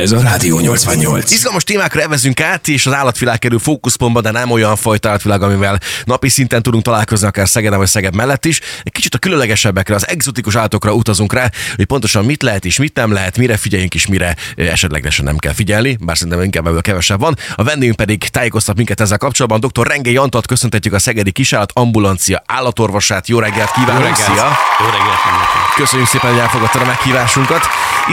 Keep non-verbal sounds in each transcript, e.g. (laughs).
Ez a Rádió 88. Izgalmas témákra evezünk át, és az állatvilág kerül fókuszpontba, de nem olyan fajta állatvilág, amivel napi szinten tudunk találkozni, akár Szegeden vagy Szeged mellett is. Egy kicsit a különlegesebbekre, az egzotikus állatokra utazunk rá, hogy pontosan mit lehet és mit nem lehet, mire figyeljünk és mire esetlegesen nem kell figyelni, bár szerintem inkább ebből kevesebb van. A vendégünk pedig tájékoztat minket ezzel kapcsolatban. Dr. Rengei Antat köszöntetjük a Szegedi Kisállat Ambulancia állatorvosát. Jó reggelt kívánok! Jó reggelt. Szia! Jó reggelt. Köszönjük szépen, hogy elfogadtad a meghívásunkat.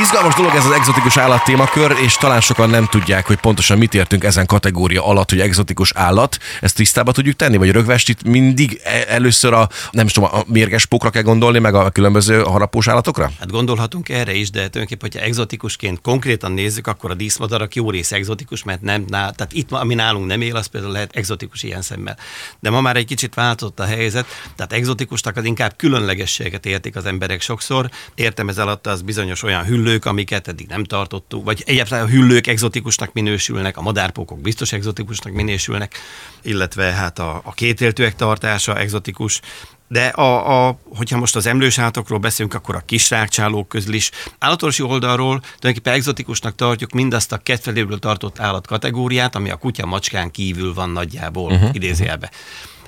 Izgalmas dolog ez az egzotikus állattémakör, és talán sokan nem tudják, hogy pontosan mit értünk ezen kategória alatt, hogy egzotikus állat. Ezt tisztába tudjuk tenni, vagy rögvestit mindig e- először a, nem tudom, a mérges pókra kell gondolni, meg a különböző harapós állatokra? Hát gondolhatunk erre is, de tulajdonképpen, hogyha egzotikusként konkrétan nézzük, akkor a díszmadarak jó része egzotikus, mert nem, ná, tehát itt, ami nálunk nem él, az például lehet egzotikus ilyen szemmel. De ma már egy kicsit változott a helyzet, tehát egzotikusnak az inkább különlegességet értik az emberek sokszor. Értem ez alatt az bizonyos olyan hüllők, amiket eddig nem tartottuk, vagy egyáltalán a hüllők egzotikusnak minősülnek, a madárpókok biztos egzotikusnak minősülnek, illetve hát a, a kétéltőek tartása egzotikus, de a, a, hogyha most az emlős állatokról beszélünk, akkor a kis rákcsálók közül is. Állatorvosi oldalról tulajdonképpen egzotikusnak tartjuk mindazt a kedvelőből tartott állat kategóriát, ami a kutya macskán kívül van nagyjából, uh-huh. idézőjelbe.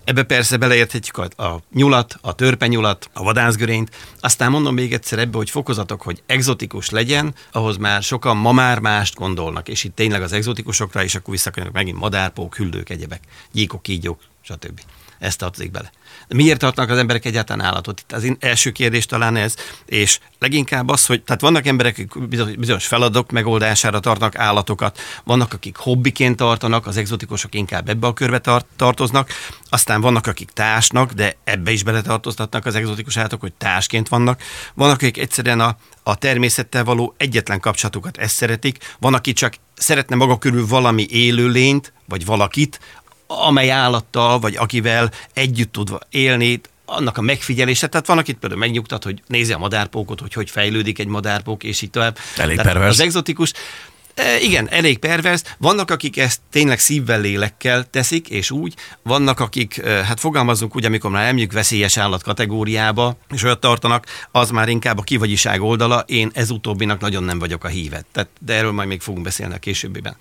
Ebbe persze beleérthetjük a, a nyulat, a törpenyulat, a vadászgörényt. Aztán mondom még egyszer ebbe, hogy fokozatok, hogy egzotikus legyen, ahhoz már sokan ma már mást gondolnak, és itt tényleg az egzotikusokra, és akkor visszakönyörök megint madárpók, hüllők, egyebek, gyíkok, kígyók, stb. Ez tartozik bele. Miért tartnak az emberek egyáltalán állatot? Itt az első kérdés talán ez, és leginkább az, hogy tehát vannak emberek, akik bizonyos feladatok megoldására tartnak állatokat, vannak, akik hobbiként tartanak, az egzotikusok inkább ebbe a körbe tart, tartoznak, aztán vannak, akik társnak, de ebbe is beletartoztatnak az egzotikus állatok, hogy társként vannak, vannak, akik egyszerűen a, a természettel való egyetlen kapcsolatukat ezt szeretik, van, aki csak szeretne maga körül valami élőlényt, vagy valakit, amely állattal, vagy akivel együtt tud élni, annak a megfigyelése. Tehát van, akit például megnyugtat, hogy nézi a madárpókot, hogy hogy fejlődik egy madárpók, és így tovább. Elég Tehát pervers. Az egzotikus, E, igen, elég pervers. Vannak, akik ezt tényleg szívvel, lélekkel teszik, és úgy. Vannak, akik, e, hát fogalmazunk úgy, amikor már emljük veszélyes állat kategóriába, és olyat tartanak, az már inkább a kivagyiság oldala. Én ez utóbbinak nagyon nem vagyok a hívet. Tehát, de erről majd még fogunk beszélni a későbbiben.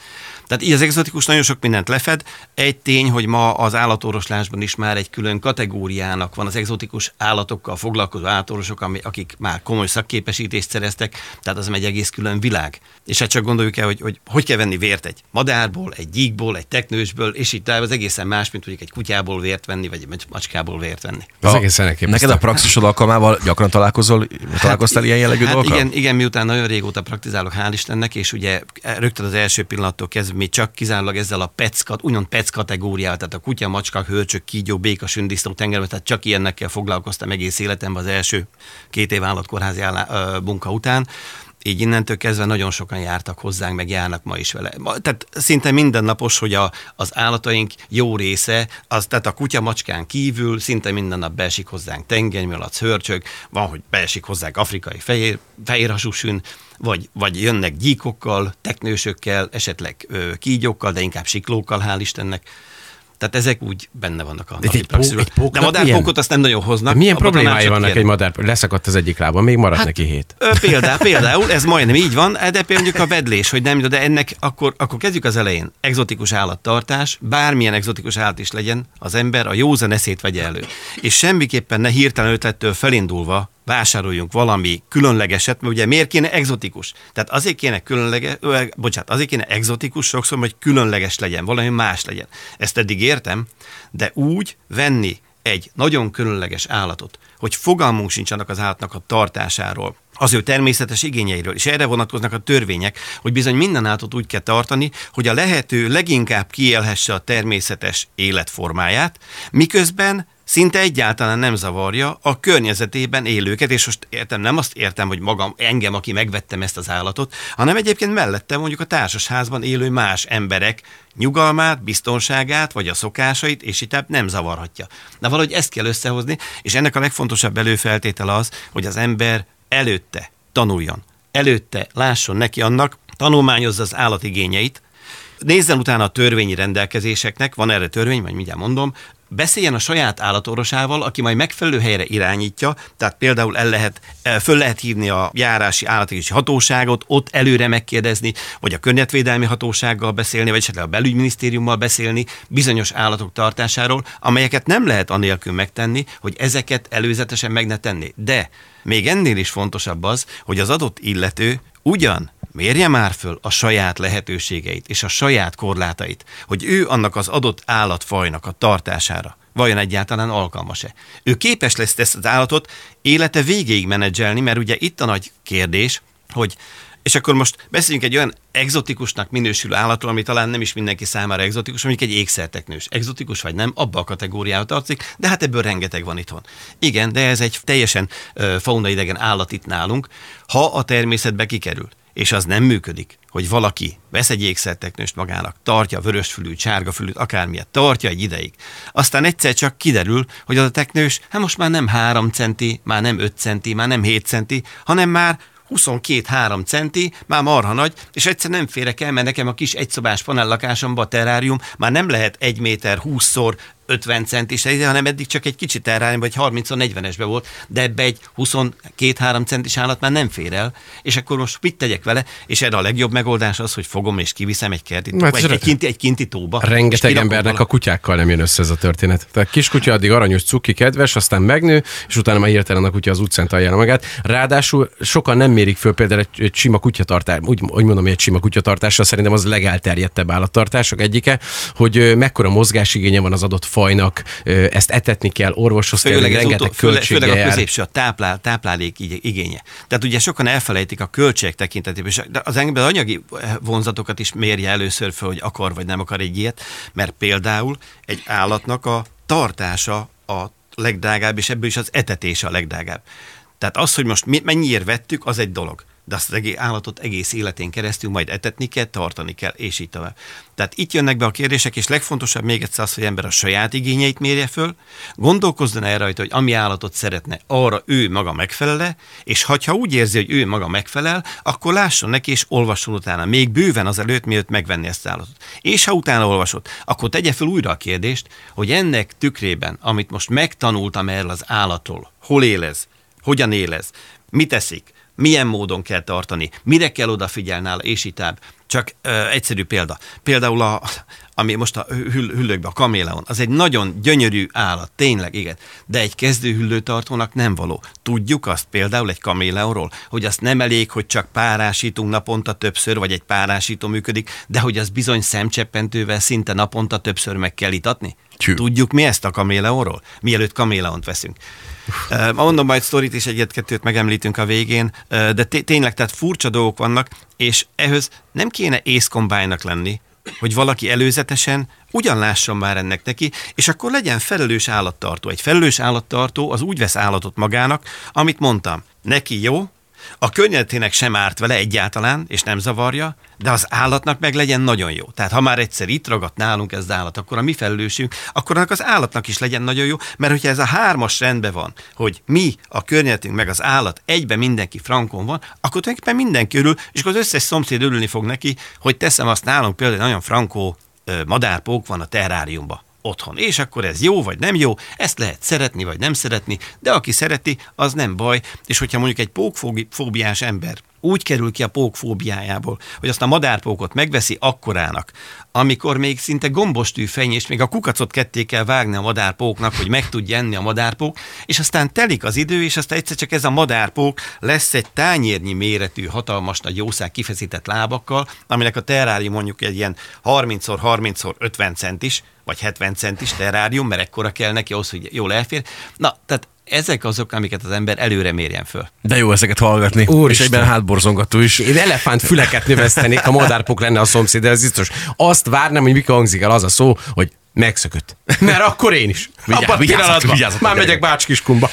Tehát így az egzotikus nagyon sok mindent lefed. Egy tény, hogy ma az állatorvoslásban is már egy külön kategóriának van az egzotikus állatokkal foglalkozó állatorvosok, akik már komoly szakképesítést szereztek, tehát az egy egész külön világ. És hát csak gondoljuk el, hogy, hogy hogy kell venni vért egy madárból, egy gyíkból, egy teknősből, és így tovább, az egészen más, mint mondjuk egy kutyából vért venni, vagy egy macskából vért venni. Az A- egészen elképesztő. Neked a praxisod alkalmával gyakran találkozol, találkoztál ilyen jellegű hát dolgokkal? igen, igen, miután nagyon régóta praktizálok, hál' Istennek, és ugye rögtön az első pillanattól kezdve mi csak kizárólag ezzel a PEC, kat- úgymond PEC kategóriával, tehát a kutya, macska, hörcsök, kígyó, béka, sündisznó, tengerbe, tehát csak ilyennekkel foglalkoztam egész életemben az első két év állatkórházi állá, munka után. Így innentől kezdve nagyon sokan jártak hozzánk, meg járnak ma is vele. Tehát szinte mindennapos, hogy a, az állataink jó része, az, tehát a kutya macskán kívül szinte minden nap beesik hozzánk tengermalac, hörcsög, van, hogy beesik hozzánk afrikai fehér, fehérhasú sün, vagy, vagy jönnek gyíkokkal, teknősökkel, esetleg ö, kígyókkal, de inkább siklókkal, hál' Istennek. Tehát ezek úgy benne vannak a egy napi pó- praxisban. egy póknak De madárpókot azt nem nagyon hoznak. De milyen problémái vannak egy kérni. madár? Leszakadt az egyik lába, még maradt Hát- neki hét. Ö, Példá, (laughs) például, ez majdnem így van, de például mondjuk a vedlés, hogy nem, de ennek akkor, akkor kezdjük az elején. Egzotikus állattartás, bármilyen egzotikus állat is legyen, az ember a józan eszét vegye elő. És semmiképpen ne hirtelen ötlettől felindulva vásároljunk valami különlegeset, mert ugye miért kéne egzotikus? Tehát azért kéne különleges, bocsánat, azért kéne egzotikus sokszor, hogy különleges legyen, valami más legyen. Ezt eddig értem, de úgy venni egy nagyon különleges állatot, hogy fogalmunk sincs annak az állatnak a tartásáról, az ő természetes igényeiről, és erre vonatkoznak a törvények, hogy bizony minden állatot úgy kell tartani, hogy a lehető leginkább kiélhesse a természetes életformáját, miközben szinte egyáltalán nem zavarja a környezetében élőket, és most értem, nem azt értem, hogy magam, engem, aki megvettem ezt az állatot, hanem egyébként mellette mondjuk a társasházban élő más emberek nyugalmát, biztonságát, vagy a szokásait, és így nem zavarhatja. De valahogy ezt kell összehozni, és ennek a legfontosabb előfeltétele az, hogy az ember előtte tanuljon, előtte lásson neki annak, tanulmányozza az állatigényeit, Nézzen utána a törvényi rendelkezéseknek, van erre törvény, majd mindjárt mondom, beszéljen a saját állatorvosával, aki majd megfelelő helyre irányítja, tehát például el lehet, eh, föl lehet hívni a járási állategészségi hatóságot, ott előre megkérdezni, vagy a környezetvédelmi hatósággal beszélni, vagy esetleg a belügyminisztériummal beszélni bizonyos állatok tartásáról, amelyeket nem lehet anélkül megtenni, hogy ezeket előzetesen meg ne tenni. De még ennél is fontosabb az, hogy az adott illető ugyan mérje már föl a saját lehetőségeit és a saját korlátait, hogy ő annak az adott állatfajnak a tartására vajon egyáltalán alkalmas-e. Ő képes lesz ezt az állatot élete végéig menedzselni, mert ugye itt a nagy kérdés, hogy és akkor most beszéljünk egy olyan exotikusnak minősülő állatról, ami talán nem is mindenki számára exotikus, mondjuk egy ékszerteknős. Exotikus vagy nem, abba a kategóriába tartozik, de hát ebből rengeteg van itthon. Igen, de ez egy teljesen uh, fauna idegen állat itt nálunk, ha a természetbe kikerül és az nem működik, hogy valaki vesz egy ékszerteknőst magának, tartja vörösfülű, sárgafülűt, akármilyet, tartja egy ideig. Aztán egyszer csak kiderül, hogy az a teknős, hát most már nem 3 centi, már nem 5 centi, már nem 7 centi, hanem már 22-3 centi, már marha nagy, és egyszer nem férek el, mert nekem a kis egyszobás panellakásomban a terrárium már nem lehet 1 méter 20-szor 50 centis, hanem eddig csak egy kicsit elrányba, vagy 30-40-esbe volt, de ebbe egy 22-3 centis állat már nem fér el, és akkor most mit tegyek vele? És erre a legjobb megoldás az, hogy fogom és kiviszem egy kerti tóba, egy, egy, kinti, egy kinti tóba. Rengeteg embernek vala. a kutyákkal nem jön össze ez a történet. Tehát kiskutya addig aranyos, cuki, kedves, aztán megnő, és utána már hirtelen a kutya az utcán találja magát. Ráadásul sokan nem mérik föl például egy, egy sima kutyatartás, úgy, úgy mondom, hogy egy sima kutyatartása szerintem az legelterjedtebb állattartások egyike, hogy mekkora mozgásigénye van az adott fajnak, ezt etetni kell, orvoshoz kell, rengeteg utó, költsége Főleg a középső, a táplál, táplálék igénye. Tehát ugye sokan elfelejtik a költség tekintetében, és az engem anyagi vonzatokat is mérje először fel, hogy akar vagy nem akar egy ilyet, mert például egy állatnak a tartása a legdrágább, és ebből is az etetése a legdrágább. Tehát az, hogy most mennyiért vettük, az egy dolog de azt az egész állatot egész életén keresztül majd etetni kell, tartani kell, és így tovább. Tehát itt jönnek be a kérdések, és legfontosabb még egyszer az, hogy ember a saját igényeit mérje föl, gondolkozzon el rajta, hogy ami állatot szeretne, arra ő maga megfelele, és ha úgy érzi, hogy ő maga megfelel, akkor lásson neki, és olvasson utána, még bőven az előtt, mielőtt megvenni ezt az állatot. És ha utána olvasott, akkor tegye fel újra a kérdést, hogy ennek tükrében, amit most megtanultam erről az állatról, hol élez, hogyan élez, mit eszik, milyen módon kell tartani, mire kell odafigyelni és így tovább. Csak ö, egyszerű példa. Például a, ami most a hüll, hüllőkben, a kaméleon, az egy nagyon gyönyörű állat, tényleg, igen, de egy kezdő hüllőtartónak nem való. Tudjuk azt például egy kaméleonról, hogy azt nem elég, hogy csak párásítunk naponta többször, vagy egy párásító működik, de hogy az bizony szemcseppentővel szinte naponta többször meg kell itatni? Tudjuk mi ezt a kaméleonról? Mielőtt kaméleont veszünk. Uh, mondom, majd sztorit is egyet-kettőt megemlítünk a végén, uh, de tényleg, tehát furcsa dolgok vannak, és ehhez nem kéne észkombájnak lenni, hogy valaki előzetesen ugyan lásson már ennek neki, és akkor legyen felelős állattartó. Egy felelős állattartó az úgy vesz állatot magának, amit mondtam, neki jó, a környezetének sem árt vele egyáltalán, és nem zavarja, de az állatnak meg legyen nagyon jó. Tehát ha már egyszer itt ragadt nálunk ez az állat, akkor a mi felelősünk, akkor annak az állatnak is legyen nagyon jó, mert hogyha ez a hármas rendben van, hogy mi, a környezetünk, meg az állat, egyben mindenki frankon van, akkor tulajdonképpen mindenki örül, és akkor az összes szomszéd örülni fog neki, hogy teszem azt nálunk például nagyon frankó madárpók van a terráriumban otthon. És akkor ez jó vagy nem jó, ezt lehet szeretni vagy nem szeretni, de aki szereti, az nem baj. És hogyha mondjuk egy pókfóbiás ember úgy kerül ki a pókfóbiájából, hogy azt a madárpókot megveszi akkorának, amikor még szinte gombostű feny, és még a kukacot ketté kell vágni a madárpóknak, hogy meg tudja enni a madárpók, és aztán telik az idő, és aztán egyszer csak ez a madárpók lesz egy tányérnyi méretű, hatalmas nagy jószág kifeszített lábakkal, aminek a terrárium mondjuk egy ilyen 30x30x50 centis, vagy 70 centis terrárium, mert ekkora kell neki ahhoz, hogy jól elfér. Na, tehát ezek azok, amiket az ember előre mérjen föl. De jó ezeket hallgatni. Úr és egyben hátborzongató is. Én elefánt füleket növesztenék, a madárpok lenne a szomszéd, de ez biztos. Azt várnám, hogy mikor hangzik el az a szó, hogy megszökött. Mert akkor én is. Vigyázz, vigyázz, vigyázz, Már megyek Bácskiskumba.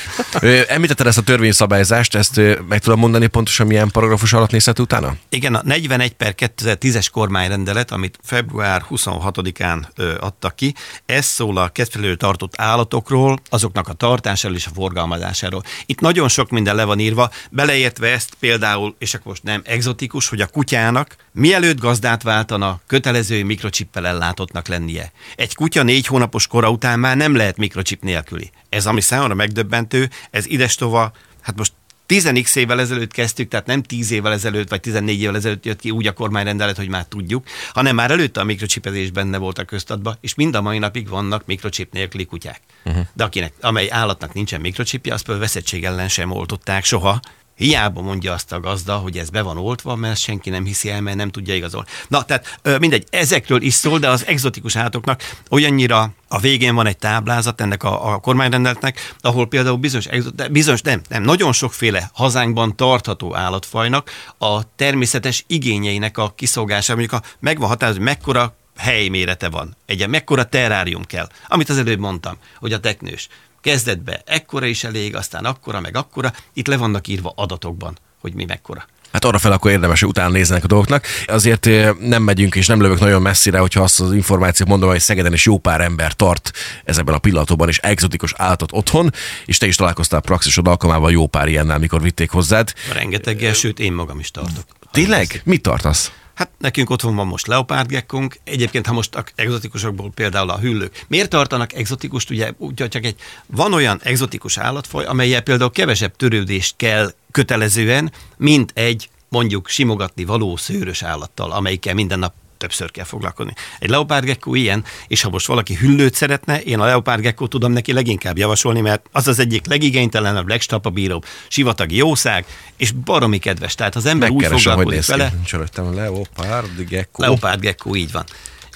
Említetted ezt a törvényszabályzást, ezt meg tudom mondani pontosan milyen paragrafus alatt nézhet utána? Igen, a 41 per 2010-es kormányrendelet, amit február 26-án adtak ki, ez szól a kedvelő tartott állatokról, azoknak a tartásáról és a forgalmazásáról. Itt nagyon sok minden le van írva, beleértve ezt például, és akkor most nem egzotikus, hogy a kutyának mielőtt gazdát váltana, kötelező mikrocsippel ellátottnak lennie. Egy kutya kutya négy hónapos kora után már nem lehet mikrocsip nélküli. Ez, ami számomra megdöbbentő, ez idestova, hát most 10 évvel ezelőtt kezdtük, tehát nem 10 évvel ezelőtt, vagy 14 évvel ezelőtt jött ki úgy a kormányrendelet, hogy már tudjuk, hanem már előtte a mikrocsipezés benne volt a köztatba, és mind a mai napig vannak mikrocsip nélküli kutyák. Uh-huh. De akinek, amely állatnak nincsen mikrocsipja, azt például veszettség ellen sem oltották soha, Hiába mondja azt a gazda, hogy ez be van oltva, mert senki nem hiszi el, mert nem tudja igazolni. Na, tehát mindegy, ezekről is szól, de az egzotikus állatoknak olyannyira a végén van egy táblázat ennek a, a kormányrendeletnek, ahol például bizonyos, bizonyos nem, nem, nagyon sokféle hazánkban tartható állatfajnak a természetes igényeinek a kiszolgása, mondjuk a, megvan határozva, hogy mekkora helymérete van, egy mekkora terrárium kell, amit az előbb mondtam, hogy a teknős kezdetbe ekkora is elég, aztán akkora, meg akkora, itt le vannak írva adatokban, hogy mi mekkora. Hát arra fel akkor érdemes, hogy utána néznek a dolgoknak. Azért eh, nem megyünk és nem lövök nagyon messzire, hogyha azt az információt mondom, hogy Szegeden is jó pár ember tart ezekben a pillanatokban is egzotikus állatot otthon, és te is találkoztál praxisod alkalmával jó pár ilyennel, mikor vitték hozzád. Rengeteggel, sőt én magam is tartok. Tényleg? Mit tartasz? Nekünk otthon van most leopárdgekkunk, egyébként ha most exotikusokból például a hüllők. Miért tartanak exotikust? Ugye csak egy, van olyan exotikus állatfaj, amelyel például kevesebb törődést kell kötelezően, mint egy mondjuk simogatni való szőrös állattal, amelyikkel minden nap többször kell foglalkozni. Egy leopárdgekkó ilyen, és ha most valaki hüllőt szeretne, én a leopárdgekkót tudom neki leginkább javasolni, mert az az egyik legigénytelenebb, legstapabíróbb, sivatagi jószág, és baromi kedves. Tehát az ember úgy foglalkozik vele. Csöröttem, leopárdgekkó. Leopárdgekkó, így van.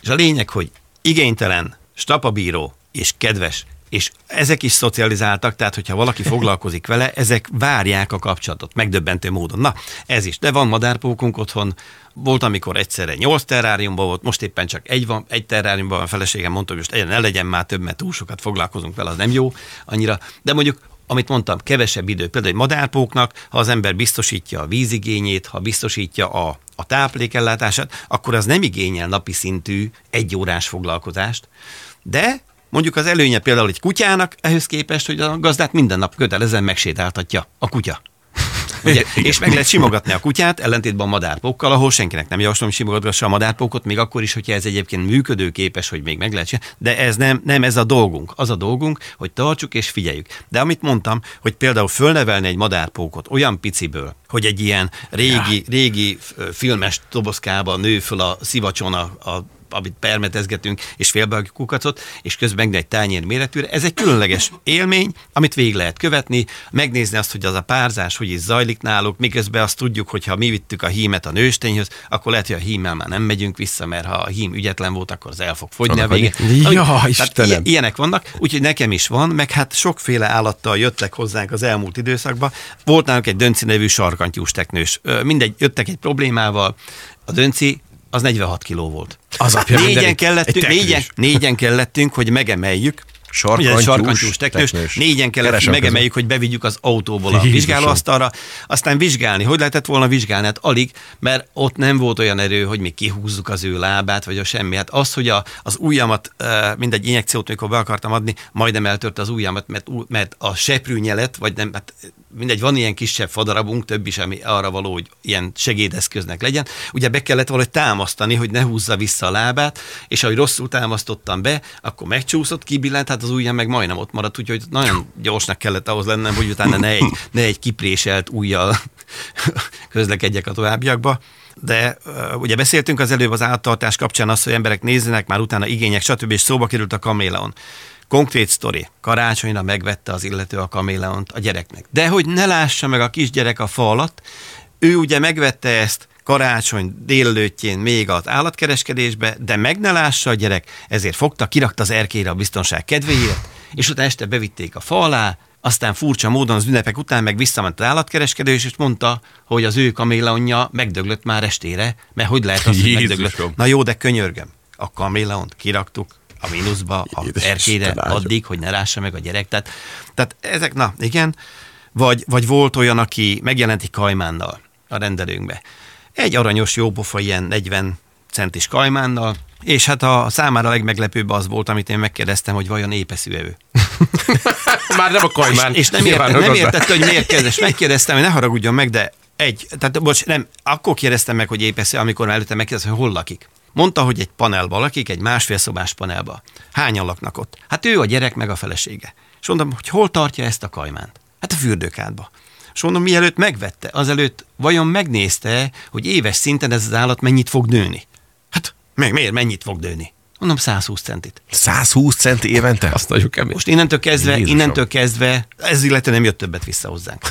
És a lényeg, hogy igénytelen, stapabíró és kedves, és ezek is szocializáltak, tehát hogyha valaki foglalkozik vele, ezek várják a kapcsolatot, megdöbbentő módon. Na, ez is. De van madárpókunk otthon, volt, amikor egyszerre nyolc terráriumban volt, most éppen csak egy van, egy terráriumban van, a feleségem mondta, hogy most ne legyen már több, mert túl sokat foglalkozunk vele, az nem jó annyira. De mondjuk amit mondtam, kevesebb idő. Például egy madárpóknak, ha az ember biztosítja a vízigényét, ha biztosítja a, a táplékellátását, akkor az nem igényel napi szintű egy órás foglalkozást, de Mondjuk az előnye például egy kutyának, ehhez képest, hogy a gazdát minden nap kötelezően megsétáltatja a kutya. (laughs) Ugye? és meg lehet simogatni a kutyát, ellentétben a madárpókkal, ahol senkinek nem javaslom, simogatgassa a madárpókot, még akkor is, hogyha ez egyébként működőképes, hogy még meg lehet csinálni, de ez nem, nem ez a dolgunk. Az a dolgunk, hogy tartsuk és figyeljük. De amit mondtam, hogy például fölnevelni egy madárpókot olyan piciből, hogy egy ilyen régi, régi filmes dobozkába nő föl a szivacson a, a amit permetezgetünk, és a kukacot, és közben egy tányér méretűre. Ez egy különleges élmény, amit végig lehet követni, megnézni azt, hogy az a párzás hogy is zajlik náluk, miközben azt tudjuk, hogy ha mi vittük a hímet a nőstényhöz, akkor lehet, hogy a hímmel már nem megyünk vissza, mert ha a hím ügyetlen volt, akkor az el fog fogyni a végén. Ja, Istenem. Ilyenek vannak, úgyhogy nekem is van, meg hát sokféle állattal jöttek hozzánk az elmúlt időszakban. Volt nálunk egy dönci nevű sarkantyús teknős. Mindegy, jöttek egy problémával, a dönci az 46 kiló volt. Az apja négyen, kellettünk, négyen, négyen kellettünk, hogy megemeljük, Sarkantyús, sarkantyús teknős, teknős. Négyen kellett, megemeljük, hogy bevigyük az autóból a vizsgálóasztalra, aztán vizsgálni. Hogy lehetett volna vizsgálni? Hát alig, mert ott nem volt olyan erő, hogy mi kihúzzuk az ő lábát, vagy a semmi. Hát az, hogy a, az ujjamat, mindegy injekciót, mikor be akartam adni, majdnem eltört az ujjamat, mert, mert a seprűnyelet, vagy nem, hát mindegy, van ilyen kisebb fadarabunk, több is, ami arra való, hogy ilyen segédeszköznek legyen. Ugye be kellett valahogy támasztani, hogy ne húzza vissza a lábát, és ahogy rosszul támasztottam be, akkor megcsúszott, kibillent, hát az ujjam meg majdnem ott maradt, úgyhogy nagyon gyorsnak kellett ahhoz lennem, hogy utána ne egy, ne egy kipréselt ujjal (laughs) közlekedjek a továbbiakba de ugye beszéltünk az előbb az állattartás kapcsán azt, hogy emberek nézzenek, már utána igények, stb. és szóba került a kaméleon. Konkrét sztori. Karácsonyra megvette az illető a kaméleont a gyereknek. De hogy ne lássa meg a kisgyerek a fa alatt, ő ugye megvette ezt karácsony délelőttjén még az állatkereskedésbe, de meg ne lássa a gyerek, ezért fogta, kirakta az erkélyre a biztonság kedvéért, és utána este bevitték a fa alá, aztán furcsa módon az ünnepek után meg visszament az állatkereskedő, és mondta, hogy az ő kaméleonja megdöglött már estére, mert hogy lehet az, hogy megdöglött. Na jó, de könyörgöm. A kaméleont kiraktuk, a mínuszba, a erkére addig, hogy ne lássa meg a gyerek. Tehát, tehát ezek, na igen, vagy, vagy volt olyan, aki megjelent egy kajmánnal a rendelőnkbe. Egy aranyos, jópofa, ilyen 40 centis kajmánnal, és hát a számára a legmeglepőbb az volt, amit én megkérdeztem, hogy vajon épeszű ő. (laughs) Már nem a kajmán. És, és nem, értette, nem értette, hogy miért kezdes. Megkérdeztem, hogy ne haragudjon meg, de egy, tehát bocs, nem, akkor kérdeztem meg, hogy épeszű, amikor előtte megkérdeztem, hogy hol lakik. Mondta, hogy egy panelba lakik, egy másfél szobás panelba. Hányan laknak ott? Hát ő a gyerek meg a felesége. És mondom, hogy hol tartja ezt a kajmánt? Hát a fürdőkádba. És mondom, mielőtt megvette, azelőtt vajon megnézte, hogy éves szinten ez az állat mennyit fog nőni? Hát meg miért mennyit fog nőni? Mondom, 120 centit. 120 cent évente? Azt nagyon kemény. Most innentől kezdve, Jézusom. innentől kezdve, ez illetve nem jött többet vissza hozzánk.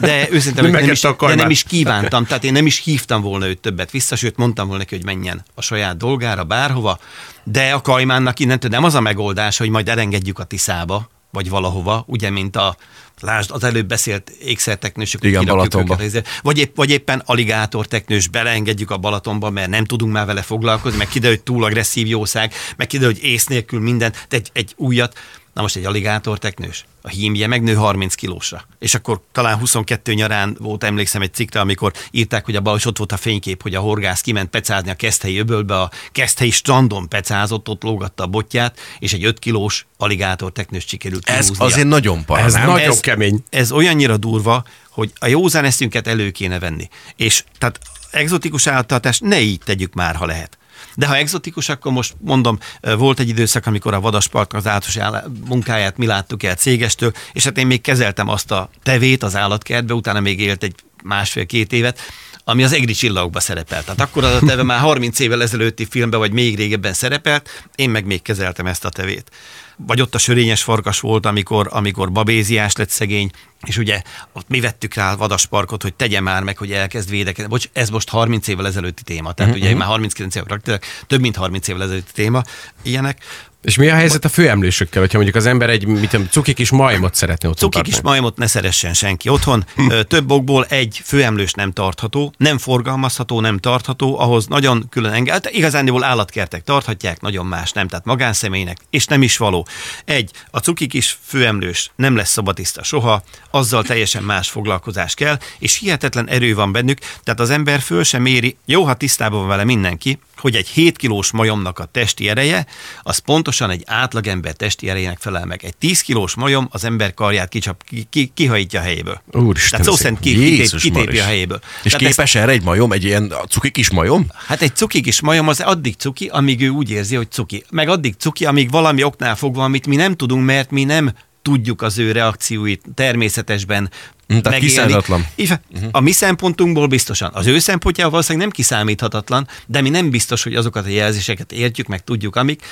De őszintén, (laughs) nem is, de nem is kívántam, tehát én nem is hívtam volna őt többet vissza, sőt mondtam volna neki, hogy menjen a saját dolgára, bárhova, de a kajmánnak innentől nem az a megoldás, hogy majd elengedjük a Tiszába, vagy valahova, ugye, mint a Lásd, az előbb beszélt ékszerteknősök. Igen, Balatonba. őket, Vagy, épp, vagy éppen aligátorteknős beleengedjük a Balatonba, mert nem tudunk már vele foglalkozni, meg kiderül, hogy túl agresszív jószág, meg kiderül, hogy ész nélkül minden, de egy, egy újat, na most egy aligátorteknős, a hímje megnő 30 kilósra. És akkor talán 22 nyarán volt, emlékszem egy cikkre, amikor írták, hogy abban is ott volt a fénykép, hogy a horgász kiment pecázni a keszthelyi öbölbe, a keszthelyi strandon pecázott, ott lógatta a botját, és egy 5 kilós aligátorteknős sikerült Ez kihúznia. azért nagyon para, Ez nem? nagyon ez, kemény. Ez olyannyira durva, hogy a józan eszünket elő kéne venni. És tehát egzotikus állattartást ne így tegyük már, ha lehet. De ha egzotikus, akkor most mondom, volt egy időszak, amikor a Vadaspark az állatos áll- munkáját mi láttuk el cégestől, és hát én még kezeltem azt a tevét az állatkertbe, utána még élt egy másfél-két évet, ami az egri csillagokba szerepelt. Tehát akkor az a teve már 30 évvel ezelőtti filmben, vagy még régebben szerepelt, én meg még kezeltem ezt a tevét. Vagy ott a sörényes farkas volt, amikor, amikor babéziás lett szegény, és ugye ott mi vettük rá a vadasparkot, hogy tegye már meg, hogy elkezd védekezni. Bocs, ez most 30 évvel ezelőtti téma, tehát uh-huh. ugye már 39 évvel több mint 30 évvel ezelőtti téma, ilyenek. És mi a helyzet a főemlősökkel, hogyha mondjuk az ember egy mit tudom, cuki kis majmot szeretne otthon Cuki kis majmot ne szeressen senki otthon. Ö, Több okból egy főemlős nem tartható, nem forgalmazható, nem tartható, ahhoz nagyon külön enged. Hát igazándiból állatkertek tarthatják, nagyon más nem, tehát magánszemélynek, és nem is való. Egy, a cuki kis főemlős nem lesz szabatiszta soha, azzal teljesen más foglalkozás kell, és hihetetlen erő van bennük, tehát az ember föl sem méri, jó, ha tisztában van vele mindenki, hogy egy 7 kilós majomnak a testi ereje, az pontosan egy átlagember testi erejének felel meg. Egy 10 kilós majom az ember karját kicsap, ki, ki, kihajítja a helyéből. Úristen, Tehát szó szerint ki, kitép, kitépi a helyéből. És Tehát ezt- képes erre egy majom, egy ilyen cuki kis majom? Hát egy cuki kis majom az addig cuki, amíg ő úgy érzi, hogy cuki. Meg addig cuki, amíg valami oknál fogva, amit mi nem tudunk, mert mi nem tudjuk az ő reakcióit természetesben Mm, tehát kiszámíthatatlan. És a- A mi szempontunkból biztosan. Az ő szempontjából valószínűleg nem kiszámíthatatlan, de mi nem biztos, hogy azokat a jelzéseket értjük, meg tudjuk, amik.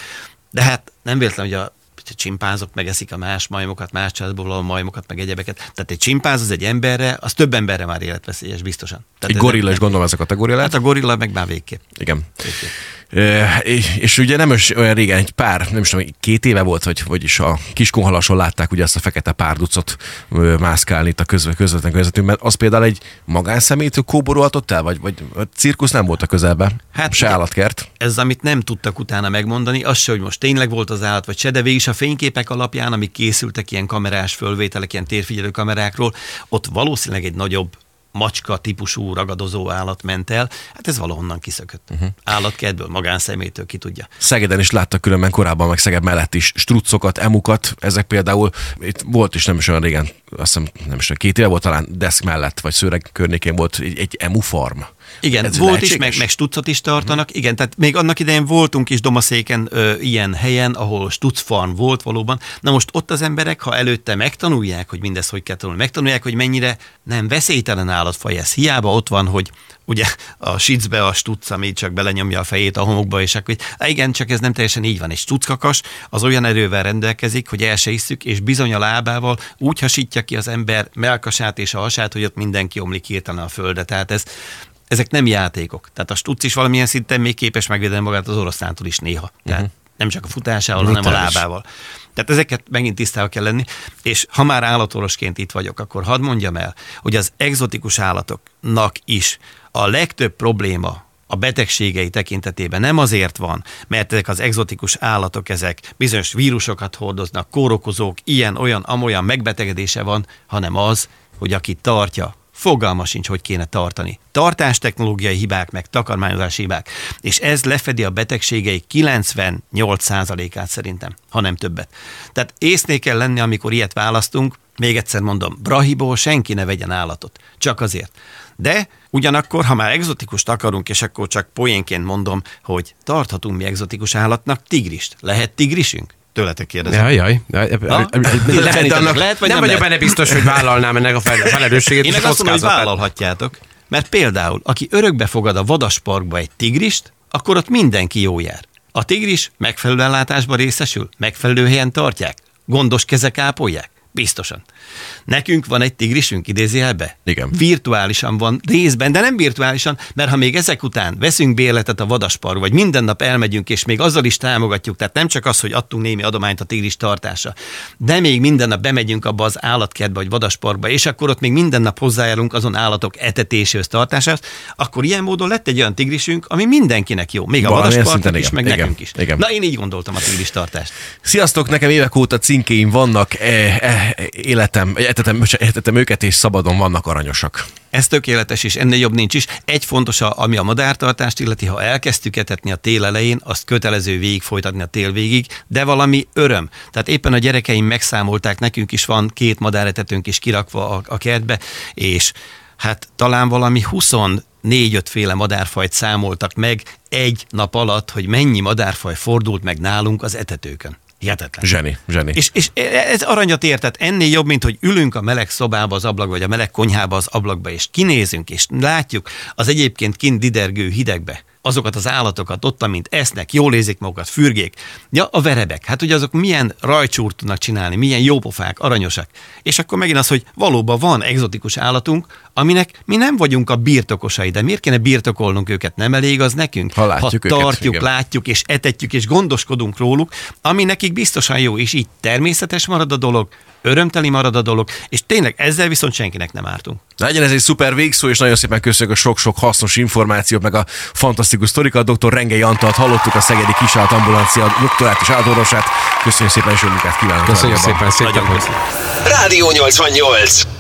De hát nem véletlen, hogy a a csimpánzok megeszik a más majmokat, más családból való majmokat, meg egyebeket. Tehát egy csimpánz az egy emberre, az több emberre már életveszélyes, biztosan. Tehát Egy gorilla is gondolom ez a kategória lehet. Hát a gorilla meg már végképp. Igen. E, és, és ugye nem is olyan régen, egy pár, nem is tudom, két éve volt, hogy vagyis a Kiskunhalason látták ugye azt a fekete párducot mászkálni itt a közve, közvetlen közvetünkben. Az például egy magánszemélytől kóborolhatott el, vagy, vagy a cirkusz nem volt a közelben? Hát, Se állatkert. ez, amit nem tudtak utána megmondani, az se, hogy most tényleg volt az állat, vagy se, de végig a fényképek alapján, amik készültek ilyen kamerás fölvételek, ilyen térfigyelő kamerákról, ott valószínűleg egy nagyobb macska típusú ragadozó állat ment el, hát ez valahonnan kiszökött. Uh-huh. Állatkertből, magánszemélytől, ki tudja. Szegeden is láttak különben korábban, meg Szeged mellett is struccokat, emukat, ezek például, itt volt is nem is olyan régen, azt hiszem nem is olyan, két éve volt talán deszk mellett, vagy szőreg környékén volt egy, egy emu farm. Igen, Ez volt lehetséges? is, meg, meg stuccot is tartanak. Uh-huh. Igen, tehát még annak idején voltunk is Domaszéken ö, ilyen helyen, ahol stuc farm volt valóban. Na most ott az emberek, ha előtte megtanulják, hogy mindez hogy kell tanulni, megtanulják, hogy mennyire nem veszélytelen állatfaj ez. Hiába ott van, hogy ugye a sicbe a stuc, ami csak belenyomja a fejét a homokba, és akkor, "Á, igen, csak ez nem teljesen így van. Egy stuckakas az olyan erővel rendelkezik, hogy el se isszük, és bizony a lábával úgy hasítja ki az ember melkasát és a hasát, hogy ott mindenki omlik hirtelen a földre. Tehát ez, ezek nem játékok. Tehát a stuc is valamilyen szinten még képes megvédeni magát az oroszlántól is néha. Tehát uh-huh. nem csak a futásával, hanem a Brutális. lábával. Tehát ezeket megint tisztában kell lenni, és ha már állatorvosként itt vagyok, akkor hadd mondjam el, hogy az egzotikus állatoknak is a legtöbb probléma a betegségei tekintetében nem azért van, mert ezek az egzotikus állatok, ezek bizonyos vírusokat hordoznak, kórokozók, ilyen, olyan, amolyan megbetegedése van, hanem az, hogy aki tartja, fogalma sincs, hogy kéne tartani. Tartástechnológiai hibák, meg takarmányozási hibák. És ez lefedi a betegségei 98%-át szerintem, ha nem többet. Tehát észnél kell lenni, amikor ilyet választunk, Még egyszer mondom, Brahiból senki ne vegyen állatot. Csak azért. De ugyanakkor, ha már exotikust akarunk, és akkor csak poénként mondom, hogy tarthatunk mi exotikus állatnak tigrist. Lehet tigrisünk? Tőletek kérdezem. Jaj, jaj. lehet, de annak lehet, vagy nem, nem vagyok lehet? benne biztos, hogy vállalnám ennek a fel- (laughs) felelősségét. Én azt mondom, hogy vállalhatjátok. Mert például, aki örökbe fogad a vadasparkba egy tigrist, akkor ott mindenki jó jár. A tigris megfelelő ellátásban részesül, megfelelő helyen tartják, gondos kezek ápolják. Biztosan. Nekünk van egy tigrisünk, idézőjelbe? Igen. Virtuálisan van részben, de nem virtuálisan, mert ha még ezek után veszünk bérletet a vadaspark, vagy minden nap elmegyünk, és még azzal is támogatjuk, tehát nem csak az, hogy adtunk némi adományt a tigris tartása, de még minden nap bemegyünk abba az állatkertbe, vagy vadasparkba, és akkor ott még minden nap hozzájárulunk azon állatok etetéséhez, tartásához, akkor ilyen módon lett egy olyan tigrisünk, ami mindenkinek jó. Még a vadasparknak is, meg Igen. nekünk is. Igen. Na, én így gondoltam a tigris tartást. Sziasztok, nekem évek óta cinkéim vannak, e, e, életem, etetem, etetem őket, és szabadon vannak aranyosak. Ez tökéletes, és ennél jobb nincs is. Egy fontos, ami a madártartást illeti, ha elkezdtük etetni a tél elején, azt kötelező végig folytatni a tél végig, de valami öröm. Tehát éppen a gyerekeim megszámolták, nekünk is van két madáretetőnk is kirakva a, a kertbe, és hát talán valami 24 féle madárfajt számoltak meg egy nap alatt, hogy mennyi madárfaj fordult meg nálunk az etetőkön. Hihetetlen. Zseni, zseni. És, és ez aranyat értet, ennél jobb, mint hogy ülünk a meleg szobába az ablakba, vagy a meleg konyhába az ablakba, és kinézünk, és látjuk az egyébként kint didergő hidegbe azokat az állatokat ott, amint esznek, jól érzik magukat, fürgék. Ja, a verebek, hát ugye azok milyen rajcsúrt tudnak csinálni, milyen jópofák, aranyosak. És akkor megint az, hogy valóban van egzotikus állatunk, aminek mi nem vagyunk a birtokosai, de miért kéne birtokolnunk őket? Nem elég az nekünk? Ha látjuk ha őket, tartjuk, igen. látjuk és etetjük és gondoskodunk róluk, ami nekik biztosan jó, és így természetes marad a dolog, örömteli marad a dolog, és tényleg ezzel viszont senkinek nem ártunk. Legyen ez egy szuper végszó, és nagyon szépen köszönjük a sok-sok hasznos információt, meg a fantasztikus sztorikat. Dr. Rengei Antalt hallottuk, a Szegedi Kisállt Ambulancia doktorát és áldorvosát. Köszönjük szépen, és munkát kívánok! Köszönjük szépen, szép. Rádió 88.